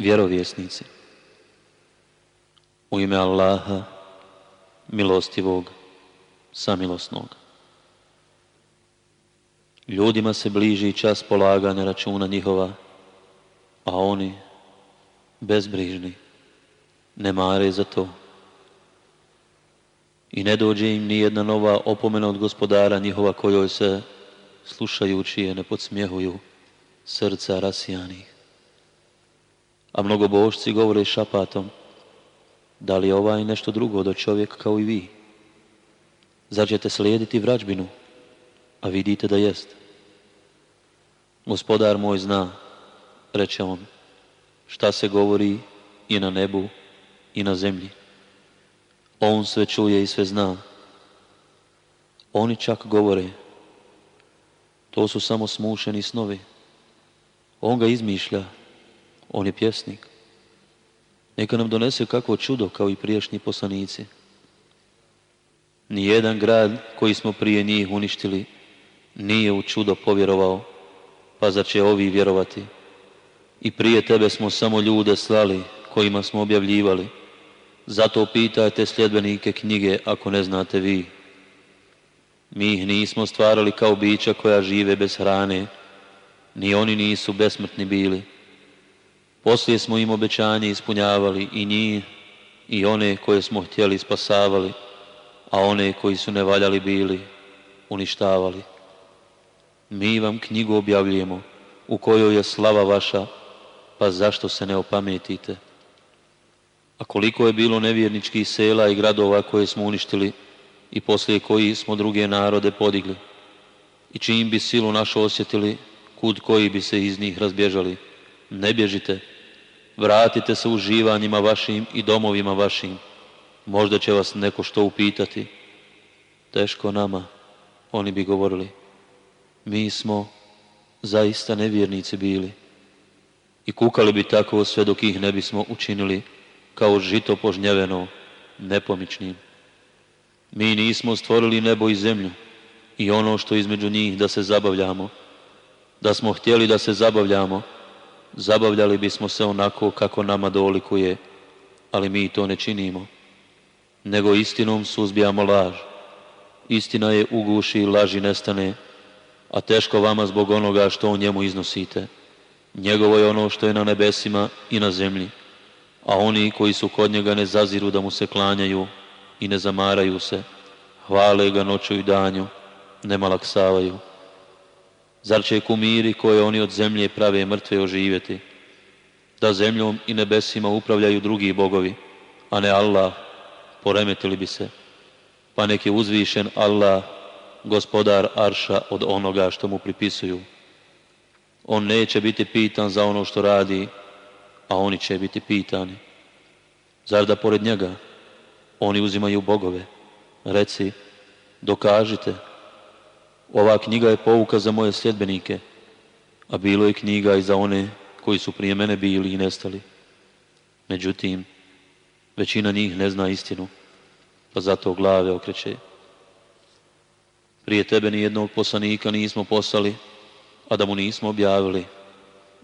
vjerovjesnici. U ime Allaha, milostivog, samilosnog. Ljudima se bliži čas polaganja računa njihova, a oni, bezbrižni, ne mare za to. I ne dođe im ni jedna nova opomena od gospodara njihova kojoj se, slušajući je, ne podsmjehuju srca rasijanih. A mnogo božci govore šapatom, da li je ovaj nešto drugo do čovjek kao i vi? Zar ćete slijediti vrađbinu, a vidite da jest? Gospodar moj zna, reče on, šta se govori i na nebu i na zemlji. On sve čuje i sve zna. Oni čak govore, to su samo smušeni snovi. On ga izmišlja, on je pjesnik. Neka nam donese kakvo čudo kao i priješnji poslanici. Nijedan grad koji smo prije njih uništili nije u čudo povjerovao, pa zar će ovi vjerovati? I prije tebe smo samo ljude slali kojima smo objavljivali. Zato pitajte sljedbenike knjige ako ne znate vi. Mi ih nismo stvarali kao bića koja žive bez hrane, ni oni nisu besmrtni bili poslije smo im obećanje ispunjavali i njih i one koje smo htjeli spasavali, a one koji su nevaljali bili uništavali. Mi vam knjigu objavljujemo u kojoj je slava vaša, pa zašto se ne opametite? A koliko je bilo nevjerničkih sela i gradova koje smo uništili i poslije koji smo druge narode podigli? I čim bi silu našu osjetili, kud koji bi se iz njih razbježali? ne bježite, vratite se uživanjima vašim i domovima vašim. Možda će vas neko što upitati. Teško nama, oni bi govorili. Mi smo zaista nevjernici bili. I kukali bi tako sve dok ih ne bismo učinili kao žito požnjeveno, nepomičnim. Mi nismo stvorili nebo i zemlju i ono što između njih da se zabavljamo. Da smo htjeli da se zabavljamo, zabavljali bismo se onako kako nama dolikuje, ali mi to ne činimo, nego istinom suzbijamo laž. Istina je uguši i laži nestane, a teško vama zbog onoga što o njemu iznosite. Njegovo je ono što je na nebesima i na zemlji, a oni koji su kod njega ne zaziru da mu se klanjaju i ne zamaraju se, hvale ga noću i danju, ne malaksavaju. Zar će kumiri koje oni od zemlje prave mrtve oživjeti? Da zemljom i nebesima upravljaju drugi bogovi, a ne Allah, poremetili bi se. Pa nek je uzvišen Allah, gospodar Arša od onoga što mu pripisuju. On neće biti pitan za ono što radi, a oni će biti pitani. Zar da pored njega oni uzimaju bogove? Reci, dokažite ova knjiga je pouka za moje sljedbenike, a bilo je knjiga i za one koji su prije mene bili i nestali. Međutim, većina njih ne zna istinu, pa zato glave okreće. Prije tebe nijednog poslanika nismo poslali, a da mu nismo objavili.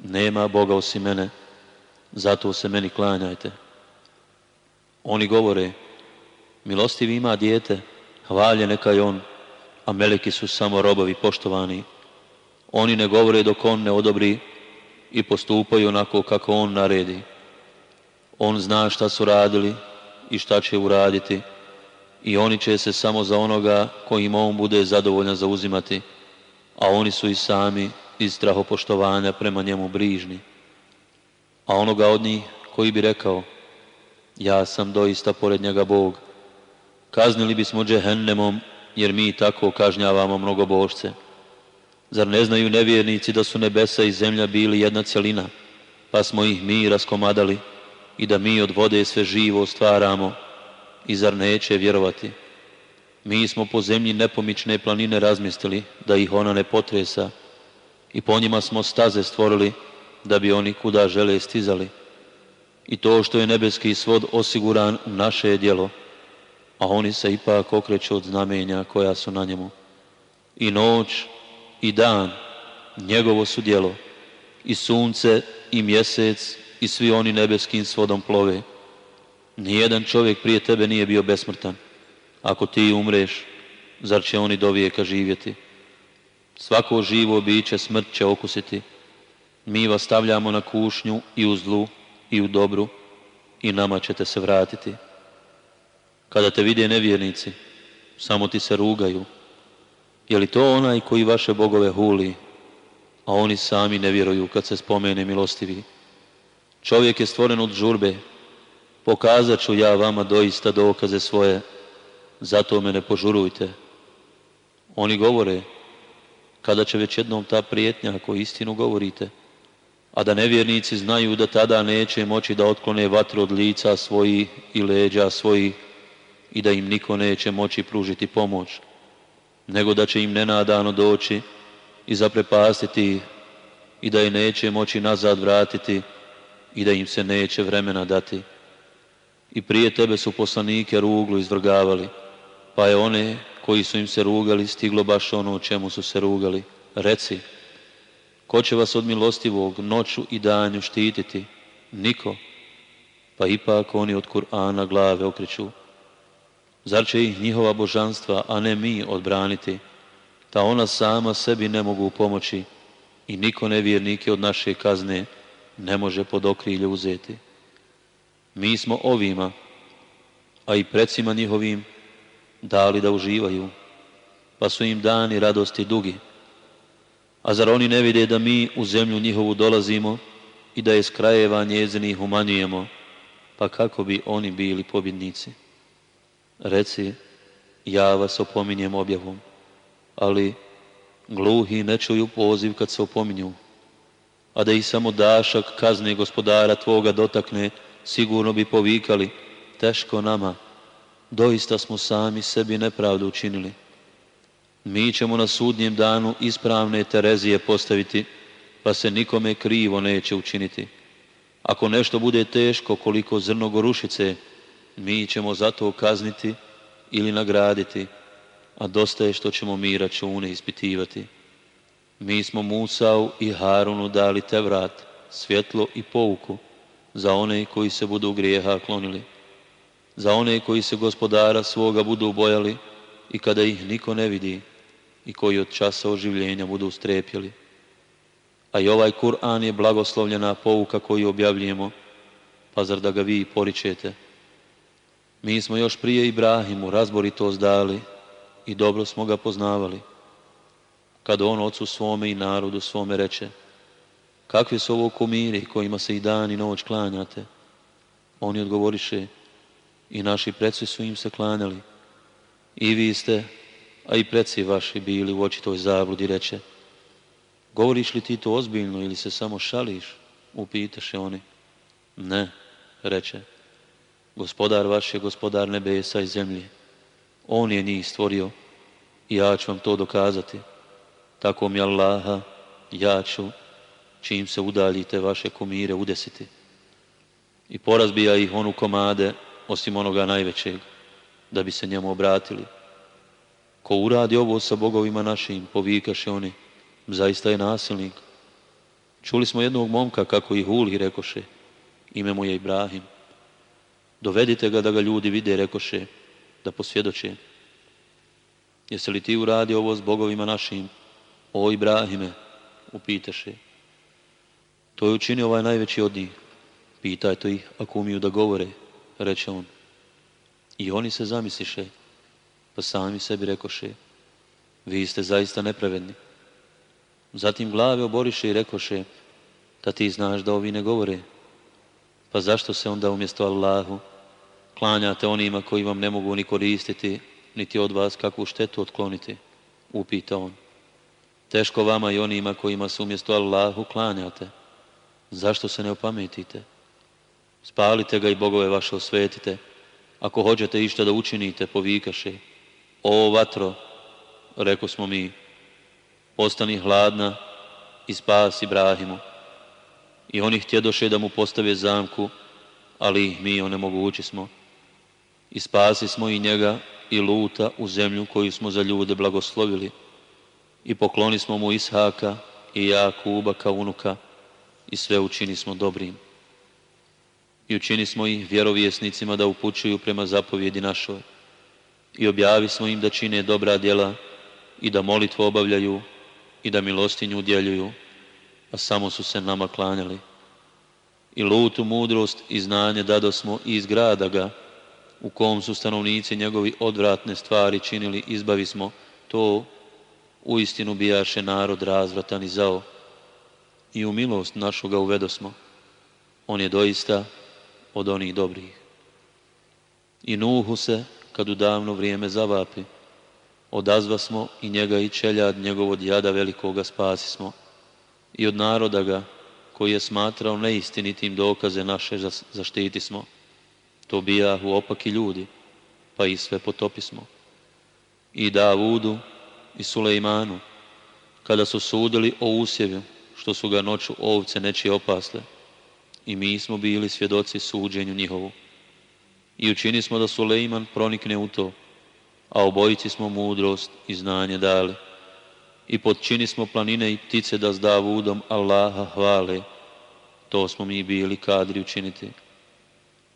Nema Boga osim mene, zato se meni klanjajte. Oni govore, milostiv ima dijete, hvalje neka je on, a meleki su samo robovi poštovani. Oni ne govore dok on ne odobri i postupaju onako kako on naredi. On zna šta su radili i šta će uraditi i oni će se samo za onoga kojim on bude zadovoljan zauzimati, a oni su i sami iz strahopoštovanja prema njemu brižni. A onoga od njih koji bi rekao, ja sam doista pored njega Bog, kaznili bismo džehennemom jer mi tako kažnjavamo mnogo božce. Zar ne znaju nevjernici da su nebesa i zemlja bili jedna cjelina, pa smo ih mi raskomadali i da mi od vode sve živo stvaramo i zar neće vjerovati? Mi smo po zemlji nepomične planine razmjestili da ih ona ne potresa i po njima smo staze stvorili da bi oni kuda žele stizali. I to što je nebeski svod osiguran u naše djelo, a oni se ipak okreću od znamenja koja su na njemu. I noć i dan njegovo su djelo, i sunce i mjesec i svi oni nebeskim svodom plove. Nijedan čovjek prije tebe nije bio besmrtan. Ako ti umreš, zar će oni do vijeka živjeti? Svako živo biće smrt će okusiti. Mi vas stavljamo na kušnju i u zlu i u dobru i nama ćete se vratiti. Kada te vide nevjernici, samo ti se rugaju. Je li to onaj koji vaše bogove huli, a oni sami ne vjeruju kad se spomene milostivi? Čovjek je stvoren od žurbe. Pokazat ću ja vama doista dokaze svoje, zato me ne požurujte. Oni govore, kada će već jednom ta prijetnja, ako istinu govorite, a da nevjernici znaju da tada neće moći da otklone vatru od lica svojih i leđa svojih, i da im niko neće moći pružiti pomoć, nego da će im nenadano doći i zaprepastiti ih i da je neće moći nazad vratiti i da im se neće vremena dati. I prije tebe su poslanike ruglu izvrgavali, pa je one koji su im se rugali stiglo baš ono čemu su se rugali. Reci, ko će vas od milostivog noću i danju štititi? Niko. Pa ipak oni od Kur'ana glave okriču, Zar će ih njihova božanstva, a ne mi, odbraniti? Da ona sama sebi ne mogu pomoći i niko nevjernike od naše kazne ne može pod okrilje uzeti. Mi smo ovima, a i precima njihovim, dali da uživaju, pa su im dani radosti dugi. A zar oni ne vide da mi u zemlju njihovu dolazimo i da je s krajeva njezinih umanjujemo, pa kako bi oni bili pobjednici? Reci, ja vas opominjem objavom, ali gluhi ne čuju poziv kad se opominju, a da ih samo dašak kazne gospodara tvoga dotakne, sigurno bi povikali, teško nama, doista smo sami sebi nepravdu učinili. Mi ćemo na sudnjem danu ispravne Terezije postaviti, pa se nikome krivo neće učiniti. Ako nešto bude teško koliko zrnogorušice gorušice, mi ćemo zato kazniti ili nagraditi, a dosta je što ćemo mi račune ispitivati. Mi smo Musau i Harunu dali te vrat, svjetlo i pouku za one koji se budu grijeha klonili, za one koji se gospodara svoga budu bojali i kada ih niko ne vidi i koji od časa oživljenja budu strepjeli. A i ovaj Kur'an je blagoslovljena pouka koju objavljujemo, pa zar da ga vi poričete? Mi smo još prije Ibrahimu razboritost dali i dobro smo ga poznavali. Kad on ocu svome i narodu svome reče, kakvi su ovo komiri kojima se i dan i noć klanjate? Oni odgovoriše, i naši preci su im se klanjali. I vi ste, a i preci vaši bili u očitoj zabludi, reče, govoriš li ti to ozbiljno ili se samo šališ? Upitaše oni. Ne, reče, Gospodar vaš je gospodar nebesa i zemlje. On je njih stvorio i ja ću vam to dokazati. Tako mi Allaha, ja ću, čim se udaljite vaše komire udesiti. I porazbija ih onu komade, osim onoga najvećeg, da bi se njemu obratili. Ko uradi ovo sa bogovima našim, povikaše oni, zaista je nasilnik. Čuli smo jednog momka kako ih Uli rekoše, ime mu je Ibrahim. Dovedite ga da ga ljudi vide, rekoše, da posvjedoče. Jesi li ti uradio ovo s bogovima našim? O Ibrahime, upiteše. To je učinio ovaj najveći od njih. Pitajte ih ako umiju da govore, reče on. I oni se zamisliše, pa sami sebi rekoše, vi ste zaista nepravedni. Zatim glave oboriše i rekoše, da ti znaš da ovi ne govore, pa zašto se onda umjesto Allahu klanjate onima koji vam ne mogu ni koristiti, niti od vas kakvu štetu otkloniti? Upita on. Teško vama i onima kojima se umjesto Allahu klanjate. Zašto se ne opametite? Spalite ga i bogove vaše osvetite. Ako hoćete išta da učinite, povikaše. O vatro, reko smo mi, ostani hladna i spasi Brahimu i oni htjedoše da mu postave zamku, ali ih mi onemogući smo. I spasi smo i njega i luta u zemlju koju smo za ljude blagoslovili. I pokloni smo mu Ishaka i Jakuba kao unuka i sve učini smo dobrim. I učini smo ih vjerovjesnicima da upućuju prema zapovjedi našoj. I objavi smo im da čine dobra djela i da molitvo obavljaju i da milostinju udjeljuju a samo su se nama klanjali. I lutu mudrost i znanje dado smo iz grada ga, u kom su stanovnici njegovi odvratne stvari činili, izbavi smo, to u istinu bijaše narod razvratan i zao. I u milost ga uvedo smo. On je doista od onih dobrih. I Nuhu se, kad u davno vrijeme zavapi, odazva smo i njega i čeljad njegov od jada velikoga spasi smo i od naroda ga, koji je smatrao neistinitim dokaze naše zaštiti smo. To u opaki ljudi, pa i sve potopismo. I Davudu i Sulejmanu, kada su sudili o usjevju što su ga noću ovce nečije opasle, i mi smo bili svjedoci suđenju njihovu. I učini smo da Sulejman pronikne u to, a obojici smo mudrost i znanje dali i podčini smo planine i ptice da s Davudom Allaha hvale. To smo mi bili kadri učiniti.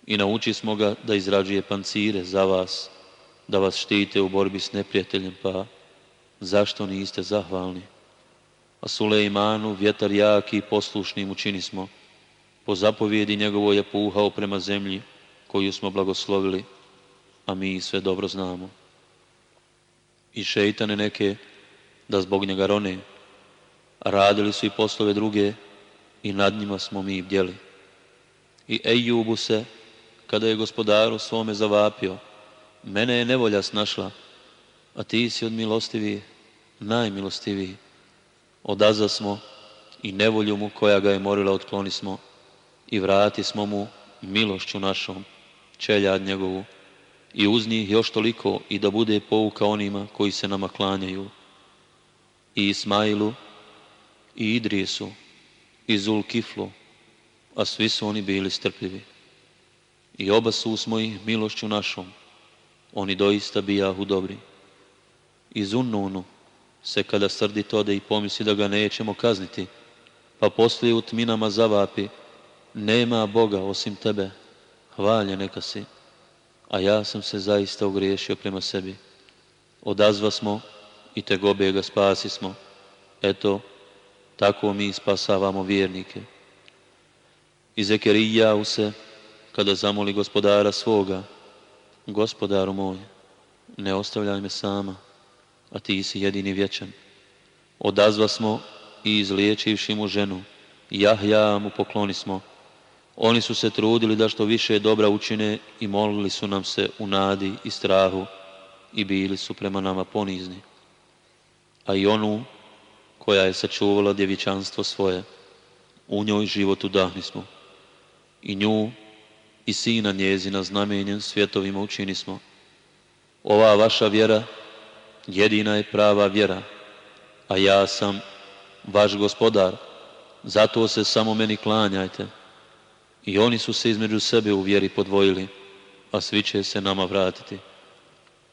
I nauči smo ga da izrađuje pancire za vas, da vas štite u borbi s neprijateljem, pa zašto niste zahvalni? A Sulejmanu vjetar jaki i poslušnim učini smo. Po zapovjedi njegovo je puhao prema zemlji koju smo blagoslovili, a mi sve dobro znamo. I šeitane neke da zbog njega rone, radili su i poslove druge i nad njima smo mi bdjeli. I Ejubu se, kada je gospodaru svome zavapio, mene je nevolja snašla, a ti si od milostiviji, najmilostiviji. Odaza smo i nevolju mu koja ga je morila otkloni smo i vrati smo mu milošću našom, čeljad njegovu, i uz njih još toliko i da bude pouka onima koji se nama klanjaju i Ismailu i Idrisu i Zulkiflu, a svi su oni bili strpljivi. I oba su smo ih milošću našom, oni doista bijahu dobri. I Zunnunu se kada srdi tode i pomisli da ga nećemo kazniti, pa poslije u tminama zavapi, nema Boga osim tebe, hvalje neka si, a ja sam se zaista ogriješio prema sebi. Odazva smo i te gobe ga spasismo. Eto, tako mi spasavamo vjernike. I u se, kada zamoli gospodara svoga, gospodaru moj, ne ostavljaj me sama, a ti si jedini vječan. Odazva smo i izliječivši mu ženu, ja mu pokloni smo. Oni su se trudili da što više dobra učine i molili su nam se u nadi i strahu i bili su prema nama ponizni a i onu koja je sačuvala djevičanstvo svoje. U njoj život smo. I nju i sina njezina znamenjem svjetovima smo. Ova vaša vjera jedina je prava vjera, a ja sam vaš gospodar, zato se samo meni klanjajte. I oni su se između sebe u vjeri podvojili, a svi će se nama vratiti.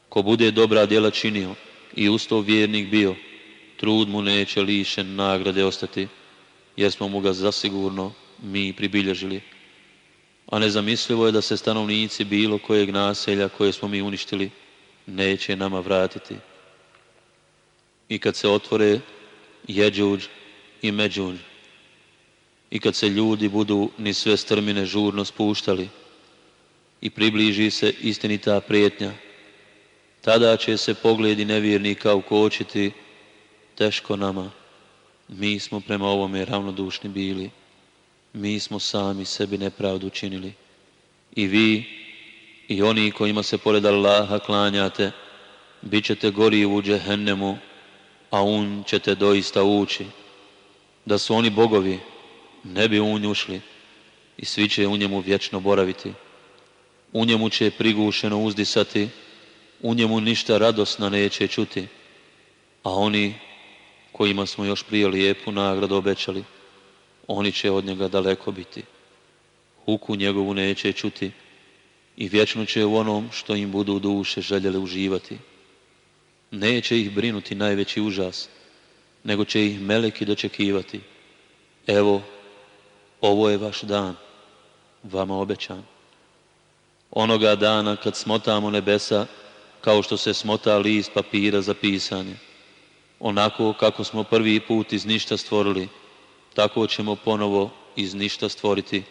Ko bude dobra djela činio, i usto vjernik bio, trud mu neće lišen nagrade ostati, jer smo mu ga zasigurno mi pribilježili. A nezamislivo je da se stanovnici bilo kojeg naselja koje smo mi uništili neće nama vratiti. I kad se otvore jeđuđ i međuđ, i kad se ljudi budu ni sve strmine žurno spuštali, i približi se istinita prijetnja, tada će se pogledi nevjernika ukočiti teško nama. Mi smo prema ovome ravnodušni bili. Mi smo sami sebi nepravdu činili. I vi i oni kojima se pored Allaha klanjate, bit ćete gori u džehennemu, a un ćete doista ući. Da su oni bogovi, ne bi u ušli i svi će u njemu vječno boraviti. U njemu će prigušeno uzdisati u njemu ništa radosno neće čuti, a oni kojima smo još prije lijepu nagradu obećali, oni će od njega daleko biti. Huku njegovu neće čuti i vječno će u onom što im budu duše željeli uživati. Neće ih brinuti najveći užas, nego će ih meleki dočekivati. Evo, ovo je vaš dan, vama obećan. Onoga dana kad smotamo nebesa, kao što se smota list papira za pisanje. Onako kako smo prvi put iz ništa stvorili, tako ćemo ponovo iz ništa stvoriti.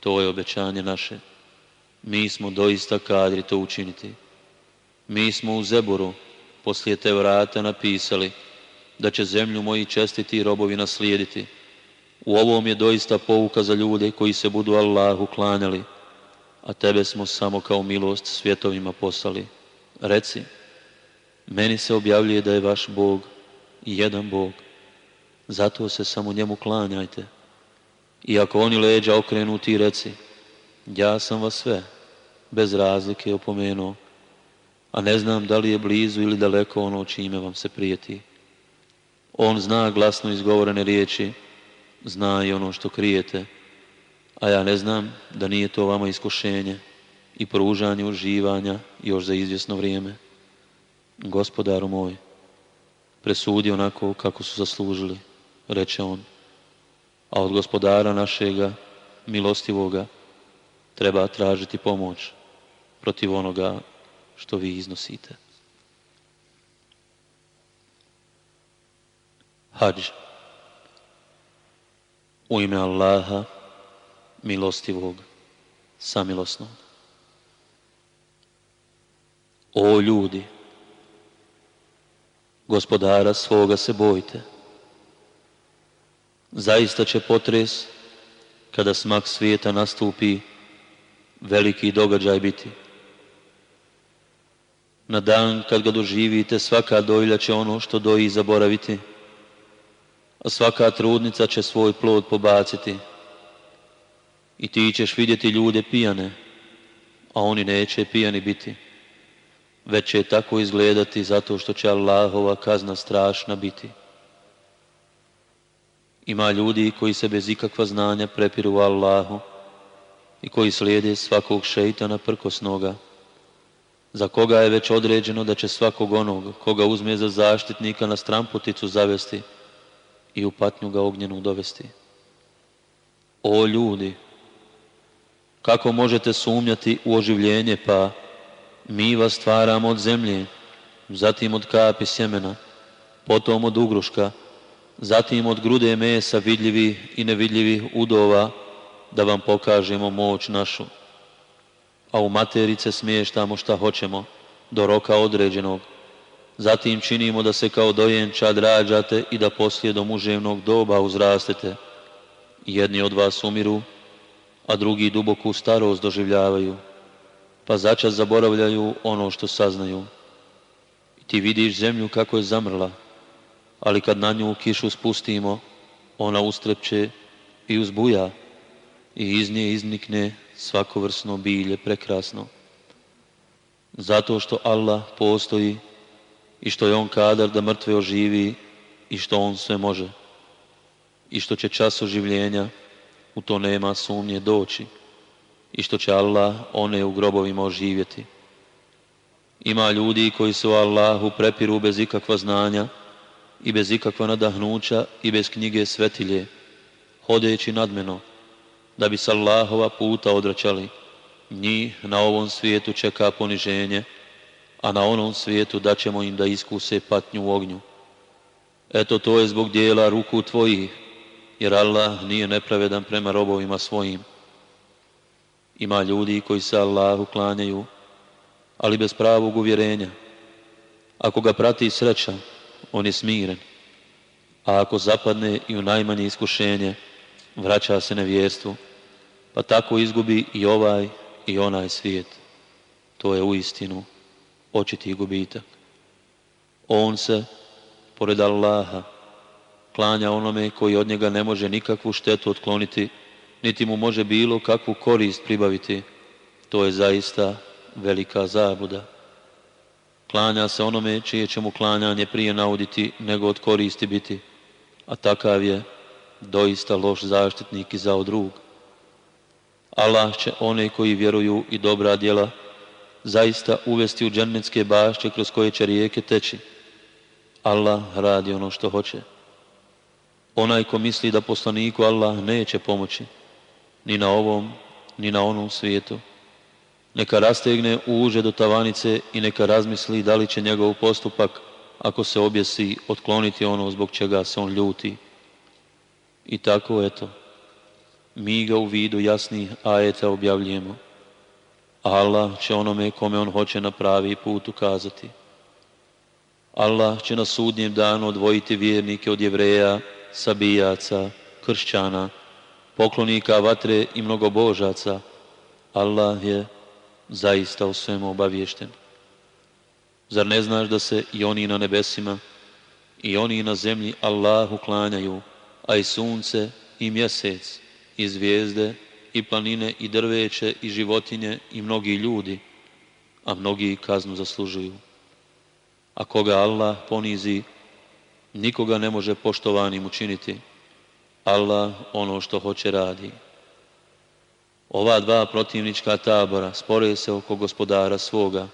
To je obećanje naše. Mi smo doista kadri to učiniti. Mi smo u Zeboru poslije te vrata napisali da će zemlju moji čestiti i robovi naslijediti. U ovom je doista pouka za ljude koji se budu Allahu klanjali, a tebe smo samo kao milost svjetovima poslali. Reci, meni se objavljuje da je vaš Bog jedan Bog, zato se samo njemu klanjajte. I ako oni leđa okrenu ti reci, ja sam vas sve, bez razlike opomenuo, a ne znam da li je blizu ili daleko ono čime vam se prijeti. On zna glasno izgovorene riječi, zna i ono što krijete, a ja ne znam da nije to vama iskušenje i pružanje uživanja još za izvjesno vrijeme. Gospodaru moj, presudi onako kako su zaslužili, reče on, a od gospodara našega, milostivoga, treba tražiti pomoć protiv onoga što vi iznosite. Hadž. U ime Allaha, milostivog, samilosnog. O ljudi, gospodara svoga se bojte. Zaista će potres, kada smak svijeta nastupi, veliki događaj biti. Na dan kad ga doživite, svaka dojlja će ono što doji zaboraviti, a svaka trudnica će svoj plod pobaciti. I ti ćeš vidjeti ljude pijane, a oni neće pijani biti već će tako izgledati zato što će Allahova kazna strašna biti. Ima ljudi koji se bez ikakva znanja prepiru Allahu i koji slijede svakog šeitana prkosnoga, za koga je već određeno da će svakog onog koga uzme za zaštitnika na stramputicu zavesti i u patnju ga ognjenu dovesti. O ljudi, kako možete sumnjati u oživljenje pa mi vas stvaramo od zemlje, zatim od kapi sjemena, potom od ugruška, zatim od grude mesa vidljivih i nevidljivih udova, da vam pokažemo moć našu. A u materice smještamo šta hoćemo, do roka određenog. Zatim činimo da se kao dojenčad rađate i da poslije do muževnog doba uzrastete. Jedni od vas umiru, a drugi duboku starost doživljavaju pa začas zaboravljaju ono što saznaju. Ti vidiš zemlju kako je zamrla, ali kad na nju kišu spustimo, ona ustrepće i uzbuja i iz nje iznikne svakovrsno bilje prekrasno. Zato što Allah postoji i što je On kadar da mrtve oživi i što On sve može i što će čas oživljenja, u to nema sumnje doći i što će Allah one u grobovima oživjeti. Ima ljudi koji su Allahu prepiru bez ikakva znanja i bez ikakva nadahnuća i bez knjige svetilje, hodeći nadmeno, da bi s Allahova puta odračali. Njih na ovom svijetu čeka poniženje, a na onom svijetu ćemo im da iskuse patnju u ognju. Eto to je zbog dijela ruku tvojih, jer Allah nije nepravedan prema robovima svojim. Ima ljudi koji se Allahu klanjaju, ali bez pravog uvjerenja. Ako ga prati sreća, on je smiren. A ako zapadne i u najmanje iskušenje, vraća se na vjerstvu, pa tako izgubi i ovaj i onaj svijet. To je uistinu očiti gubitak. On se, pored Allaha, klanja onome koji od njega ne može nikakvu štetu otkloniti, niti mu može bilo kakvu korist pribaviti. To je zaista velika zabuda. Klanja se onome čije će mu klanjanje prije nauditi nego od koristi biti, a takav je doista loš zaštitnik i zao drug. Allah će one koji vjeruju i dobra djela zaista uvesti u džennetske bašće kroz koje će rijeke teći. Allah radi ono što hoće. Onaj ko misli da poslaniku Allah neće pomoći, ni na ovom, ni na onom svijetu. Neka rastegne uže do tavanice i neka razmisli da li će njegov postupak, ako se objesi, otkloniti ono zbog čega se on ljuti. I tako, eto, mi ga u vidu jasnih ajeta objavljujemo. Allah će onome kome on hoće na pravi put ukazati. Allah će na sudnjem danu odvojiti vjernike od jevreja, sabijaca, kršćana, poklonika vatre i mnogo božaca, Allah je zaista u svemu obaviješten. Zar ne znaš da se i oni na nebesima i oni na zemlji Allahu klanjaju, a i sunce i mjesec i zvijezde i planine i drveće i životinje i mnogi ljudi, a mnogi kaznu zaslužuju. A koga Allah ponizi, nikoga ne može poštovanim učiniti. Allah ono što hoće radi. Ova dva protivnička tabora spore se oko gospodara svoga.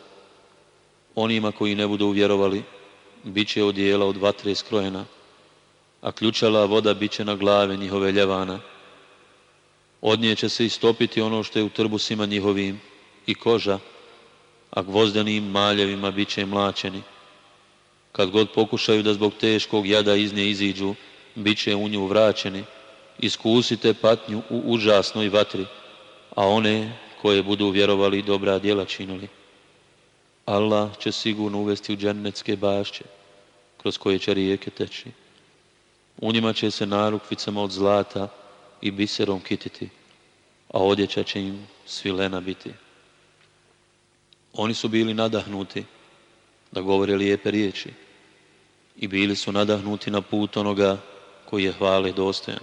Onima koji ne budu uvjerovali, bit će odijela od vatre skrojena, a ključala voda bit će na glave njihove ljevana. Od nje će se istopiti ono što je u trbusima njihovim i koža, a gvozdenim maljevima bit će mlačeni. Kad god pokušaju da zbog teškog jada iz nje iziđu, bit će u nju vraćeni. Iskusite patnju u užasnoj vatri, a one koje budu vjerovali i dobra djela činili. Allah će sigurno uvesti u džennetske bašće, kroz koje će rijeke teći. U njima će se narukvicama od zlata i biserom kititi, a odjeća će im svilena biti. Oni su bili nadahnuti da govore lijepe riječi i bili su nadahnuti na put onoga koji je hvale dostojan.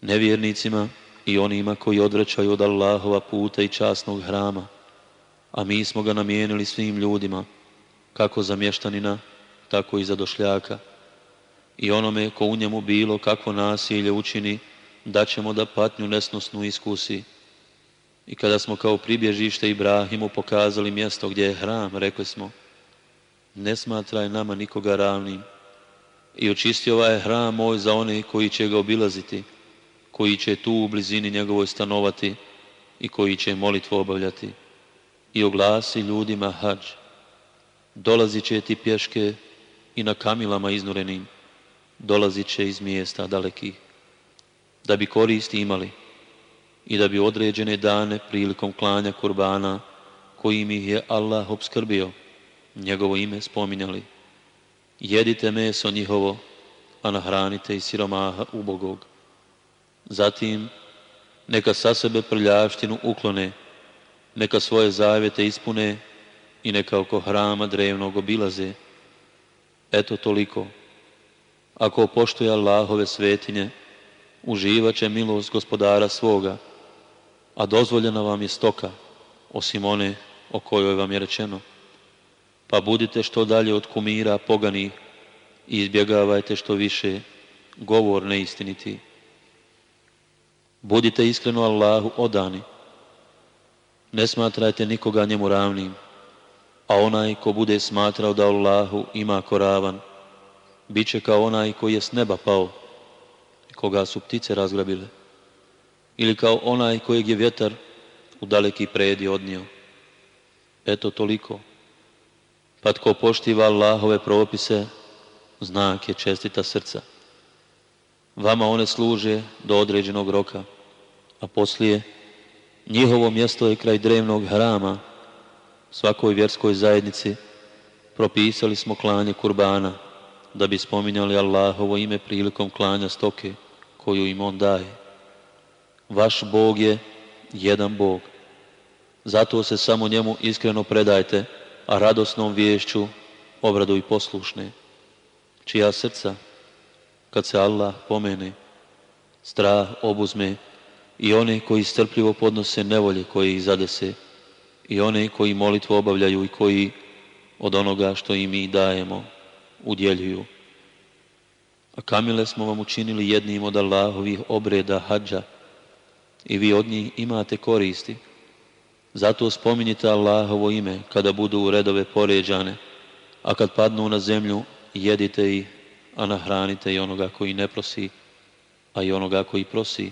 Nevjernicima i onima koji odvraćaju od Allahova puta i časnog hrama, a mi smo ga namijenili svim ljudima, kako za mještanina, tako i za došljaka. I onome ko u njemu bilo kakvo nasilje učini, da ćemo da patnju nesnosnu iskusi. I kada smo kao pribježište Ibrahimu pokazali mjesto gdje je hram, rekli smo, ne smatraj nama nikoga ravnim, i očisti ovaj hram moj za one koji će ga obilaziti, koji će tu u blizini njegovoj stanovati i koji će molitvu obavljati. I oglasi ljudima hađ. dolazi će ti pješke i na kamilama iznurenim, dolazi će iz mjesta dalekih, da bi koristi imali i da bi određene dane prilikom klanja kurbana, kojim ih je Allah obskrbio, njegovo ime spominjali jedite meso njihovo, a nahranite i siromaha ubogog. Zatim, neka sa sebe prljaštinu uklone, neka svoje zavjete ispune i neka oko hrama drevnog obilaze. Eto toliko. Ako poštuje Allahove svetinje, uživat će milost gospodara svoga, a dozvoljena vam je stoka, osim one o kojoj vam je rečeno pa budite što dalje od kumira pogani i izbjegavajte što više govor neistiniti. Budite iskreno Allahu odani. Ne smatrajte nikoga njemu ravnim, a onaj ko bude smatrao da Allahu ima koravan, bit će kao onaj koji je s neba pao, koga su ptice razgrabile, ili kao onaj kojeg je vjetar u daleki predi odnio. Eto toliko. Pa tko poštiva Allahove propise, znak je čestita srca. Vama one služe do određenog roka, a poslije njihovo mjesto je kraj drevnog hrama. Svakoj vjerskoj zajednici propisali smo klanje kurbana, da bi spominjali Allahovo ime prilikom klanja stoke koju im On daje. Vaš Bog je jedan Bog. Zato se samo njemu iskreno predajte, a radosnom vješću i poslušne, čija srca, kad se Allah pomene, strah obuzme i one koji strpljivo podnose nevolje koje ih zadese i one koji molitvu obavljaju i koji od onoga što im mi dajemo udjeljuju. A kamile smo vam učinili jednim od Allahovih obreda hađa i vi od njih imate koristi. Zato spominjite Allahovo ime kada budu u redove poređane, a kad padnu na zemlju, jedite ih, a nahranite i onoga koji ne prosi, a i onoga koji prosi.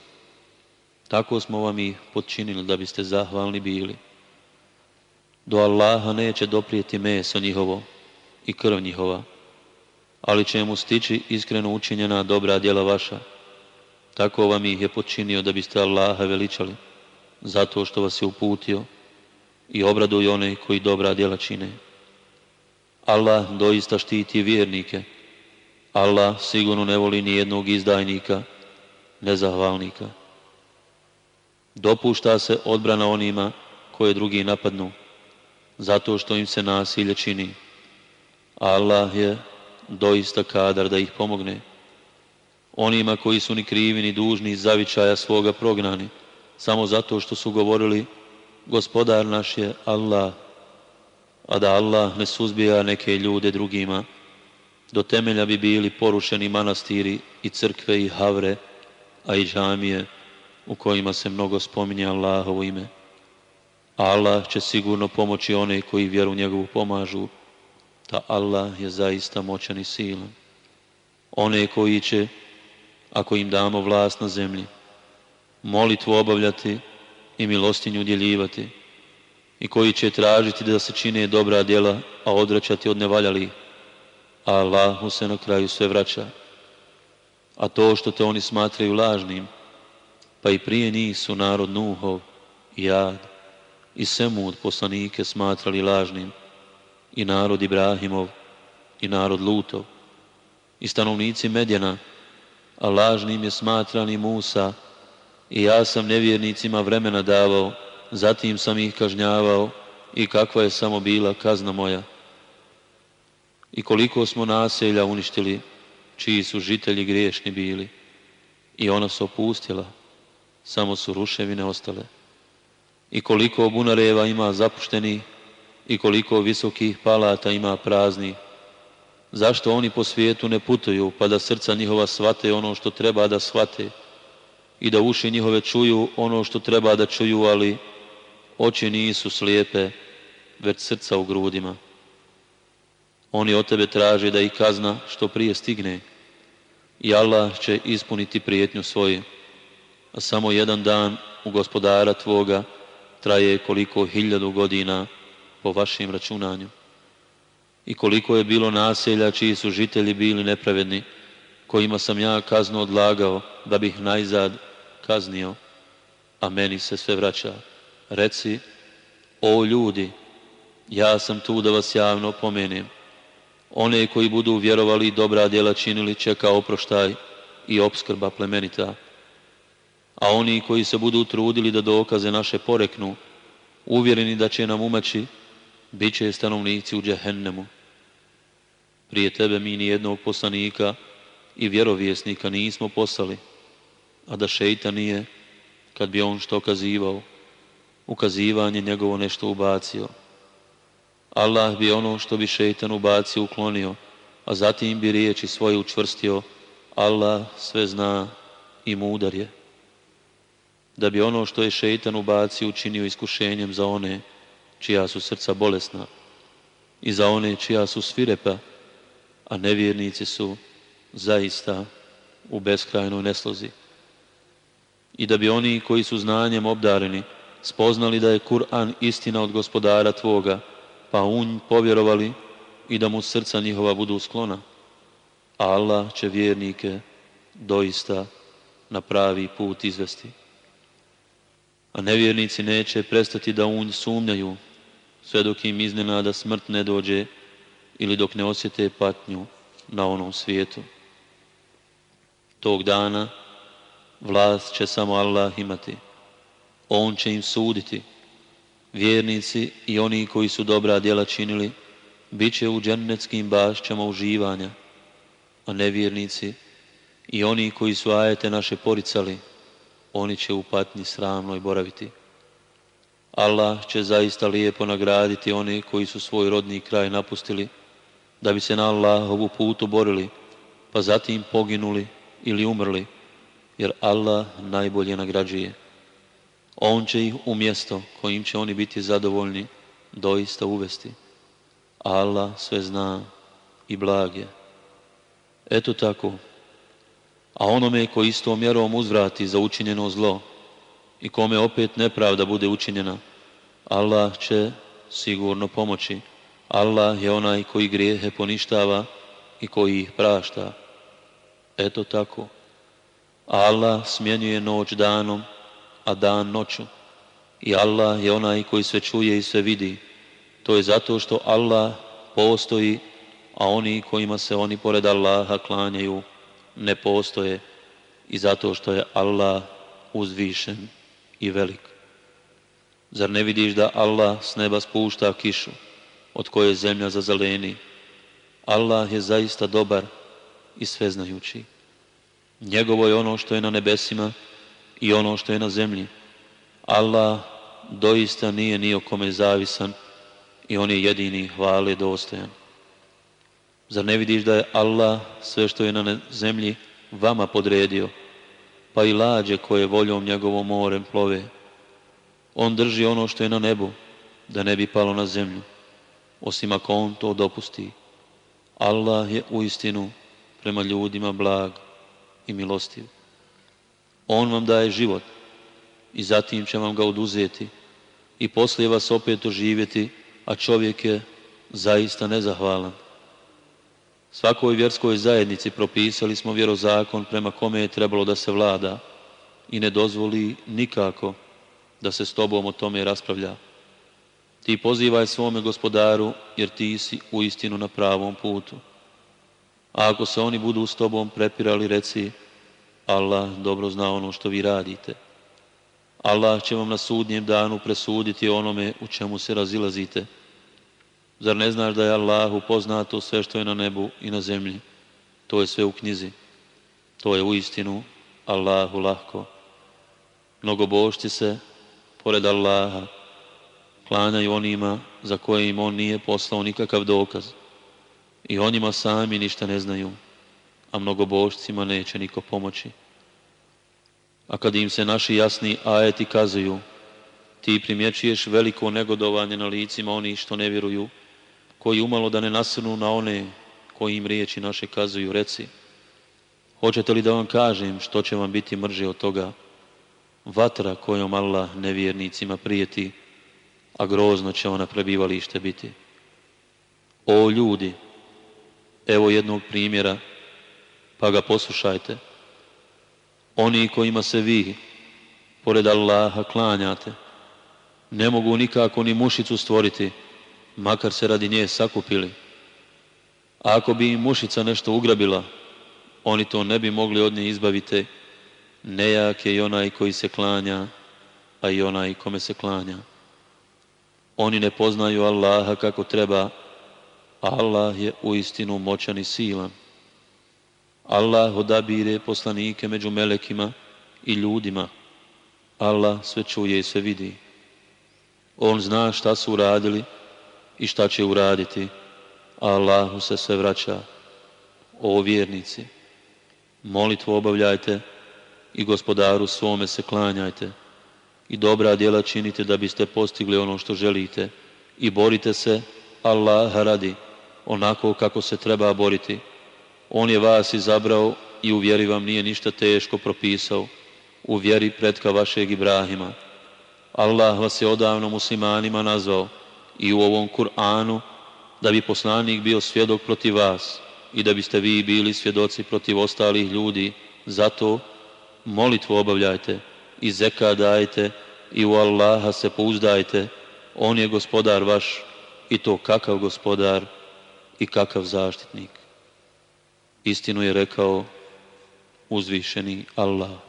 Tako smo vam i podčinili da biste zahvalni bili. Do Allaha neće doprijeti meso njihovo i krv njihova, ali će mu stići iskreno učinjena dobra djela vaša. Tako vam ih je počinio da biste Allaha veličali zato što vas je uputio i obraduje one koji dobra djela čine. Allah doista štiti vjernike. Allah sigurno ne voli jednog izdajnika, nezahvalnika. Dopušta se odbrana onima koje drugi napadnu, zato što im se nasilje čini. Allah je doista kadar da ih pomogne. Onima koji su ni krivi ni dužni iz zavičaja svoga prognani, samo zato što su govorili gospodar naš je Allah, a da Allah ne suzbija neke ljude drugima. Do temelja bi bili porušeni manastiri i crkve i havre, a i džamije u kojima se mnogo spominje Allahovo ime. Allah će sigurno pomoći one koji vjeru njegovu pomažu, ta Allah je zaista moćan i silan. One koji će, ako im damo vlast na zemlji, molitvu obavljati i milostinju udjeljivati i koji će tražiti da se čine dobra djela, a odraćati od a Allahu se na kraju sve vraća. A to što te oni smatraju lažnim, pa i prije njih su narod Nuhov, i Jad i Semud poslanike smatrali lažnim, i narod Ibrahimov, i narod Lutov, i stanovnici Medjana, a lažnim je smatrani Musa, i ja sam nevjernicima vremena davao, zatim sam ih kažnjavao i kakva je samo bila kazna moja. I koliko smo naselja uništili, čiji su žitelji griješni bili. I ona se opustila, samo su ruševine ostale. I koliko bunareva ima zapušteni, i koliko visokih palata ima prazni. Zašto oni po svijetu ne putuju, pa da srca njihova shvate ono što treba da shvate, i da uši njihove čuju ono što treba da čuju, ali oči nisu slijepe, već srca u grudima. Oni od tebe traže da ih kazna što prije stigne i Allah će ispuniti prijetnju svoju. A samo jedan dan u gospodara tvoga traje koliko hiljadu godina po vašim računanju. I koliko je bilo naselja čiji su žitelji bili nepravedni, kojima sam ja kaznu odlagao da bih najzad kaznio, a meni se sve vraća. Reci, o ljudi, ja sam tu da vas javno pomenem. One koji budu vjerovali i dobra djela činili čeka oproštaj i obskrba plemenita. A oni koji se budu trudili da dokaze naše poreknu, uvjereni da će nam umaći, bit će stanovnici u džehennemu. Prije tebe mi nijednog jednog poslanika, i vjerovjesnika nismo poslali, a da šeita nije, kad bi on što kazivao, ukazivanje njegovo nešto ubacio. Allah bi ono što bi šeitan ubacio uklonio, a zatim bi riječi svoje učvrstio, Allah sve zna i mudar je. Da bi ono što je šeitan ubacio učinio iskušenjem za one čija su srca bolesna i za one čija su svirepa, a nevjernici su zaista u beskrajnoj neslozi. I da bi oni koji su znanjem obdareni spoznali da je Kur'an istina od gospodara Tvoga, pa unj povjerovali i da mu srca njihova budu sklona. Allah će vjernike doista na pravi put izvesti. A nevjernici neće prestati da unj sumnjaju sve dok im iznenada smrt ne dođe ili dok ne osjete patnju na onom svijetu. Tog dana vlast će samo Allah imati. On će im suditi. Vjernici i oni koji su dobra djela činili, bit će u džennetskim bašćama uživanja, a nevjernici i oni koji su ajete naše poricali, oni će u patnji sramnoj boraviti. Allah će zaista lijepo nagraditi oni koji su svoj rodni kraj napustili, da bi se na Allahovu putu borili, pa zatim poginuli ili umrli, jer Allah najbolje nagrađuje. On će ih u mjesto kojim će oni biti zadovoljni doista uvesti. Allah sve zna i blag je. Eto tako, a onome koji istom mjerom uzvrati za učinjeno zlo i kome opet nepravda bude učinjena, Allah će sigurno pomoći. Allah je onaj koji grijehe poništava i koji ih prašta. Eto tako. Allah smjenjuje noć danom, a dan noću. I Allah je onaj koji sve čuje i sve vidi. To je zato što Allah postoji, a oni kojima se oni pored Allaha klanjaju ne postoje i zato što je Allah uzvišen i velik. Zar ne vidiš da Allah s neba spušta kišu, od koje zemlja zazeleni? Allah je zaista dobar, i sveznajući. Njegovo je ono što je na nebesima i ono što je na zemlji. Allah doista nije ni o kome zavisan i on je jedini hvale dostojan. Zar ne vidiš da je Allah sve što je na zemlji vama podredio, pa i lađe koje voljom njegovom morem plove? On drži ono što je na nebu, da ne bi palo na zemlju, osim ako on to dopusti. Allah je u istinu prema ljudima blag i milostiv. On vam daje život i zatim će vam ga oduzeti i poslije vas opet oživjeti, a čovjek je zaista nezahvalan. Svakoj vjerskoj zajednici propisali smo vjerozakon prema kome je trebalo da se vlada i ne dozvoli nikako da se s tobom o tome raspravlja. Ti pozivaj svome gospodaru jer ti si u istinu na pravom putu. A ako se oni budu s tobom prepirali, reci Allah dobro zna ono što vi radite. Allah će vam na sudnjem danu presuditi onome u čemu se razilazite. Zar ne znaš da je Allahu upoznato sve što je na nebu i na zemlji? To je sve u knjizi. To je u istinu Allahu lahko. bošti se, pored Allaha, klanjaju onima za koje im On nije poslao nikakav dokaz. I onima sami ništa ne znaju, a mnogobožcima neće niko pomoći. A kad im se naši jasni ajeti kazuju, ti primjećuješ veliko negodovanje na licima oni što ne vjeruju, koji umalo da ne nasrnu na one koji im riječi naše kazuju, reci, hoćete li da vam kažem što će vam biti mrže od toga? Vatra kojom Allah nevjernicima prijeti, a grozno će ona prebivalište biti. O ljudi, Evo jednog primjera, pa ga poslušajte. Oni kojima se vi, pored Allaha, klanjate, ne mogu nikako ni mušicu stvoriti, makar se radi nje sakupili. A ako bi im mušica nešto ugrabila, oni to ne bi mogli od nje izbaviti. Nejak je i onaj koji se klanja, a i onaj kome se klanja. Oni ne poznaju Allaha kako treba, Allah je uistinu moćan i silan. Allah odabire poslanike među melekima i ljudima. Allah sve čuje i sve vidi. On zna šta su uradili i šta će uraditi. Allahu se sve vraća. O vjernici, molitvu obavljajte i gospodaru svome se klanjajte i dobra djela činite da biste postigli ono što želite i borite se Allah radi onako kako se treba boriti. On je vas izabrao i u vjeri vam nije ništa teško propisao, u vjeri pretka vašeg Ibrahima. Allah vas je odavno muslimanima nazvao i u ovom Kur'anu da bi poslanik bio svjedok protiv vas i da biste vi bili svjedoci protiv ostalih ljudi. Zato molitvu obavljajte i zeka dajte i u Allaha se pouzdajte. On je gospodar vaš i to kakav gospodar i kakav zaštitnik. Istinu je rekao uzvišeni Allah.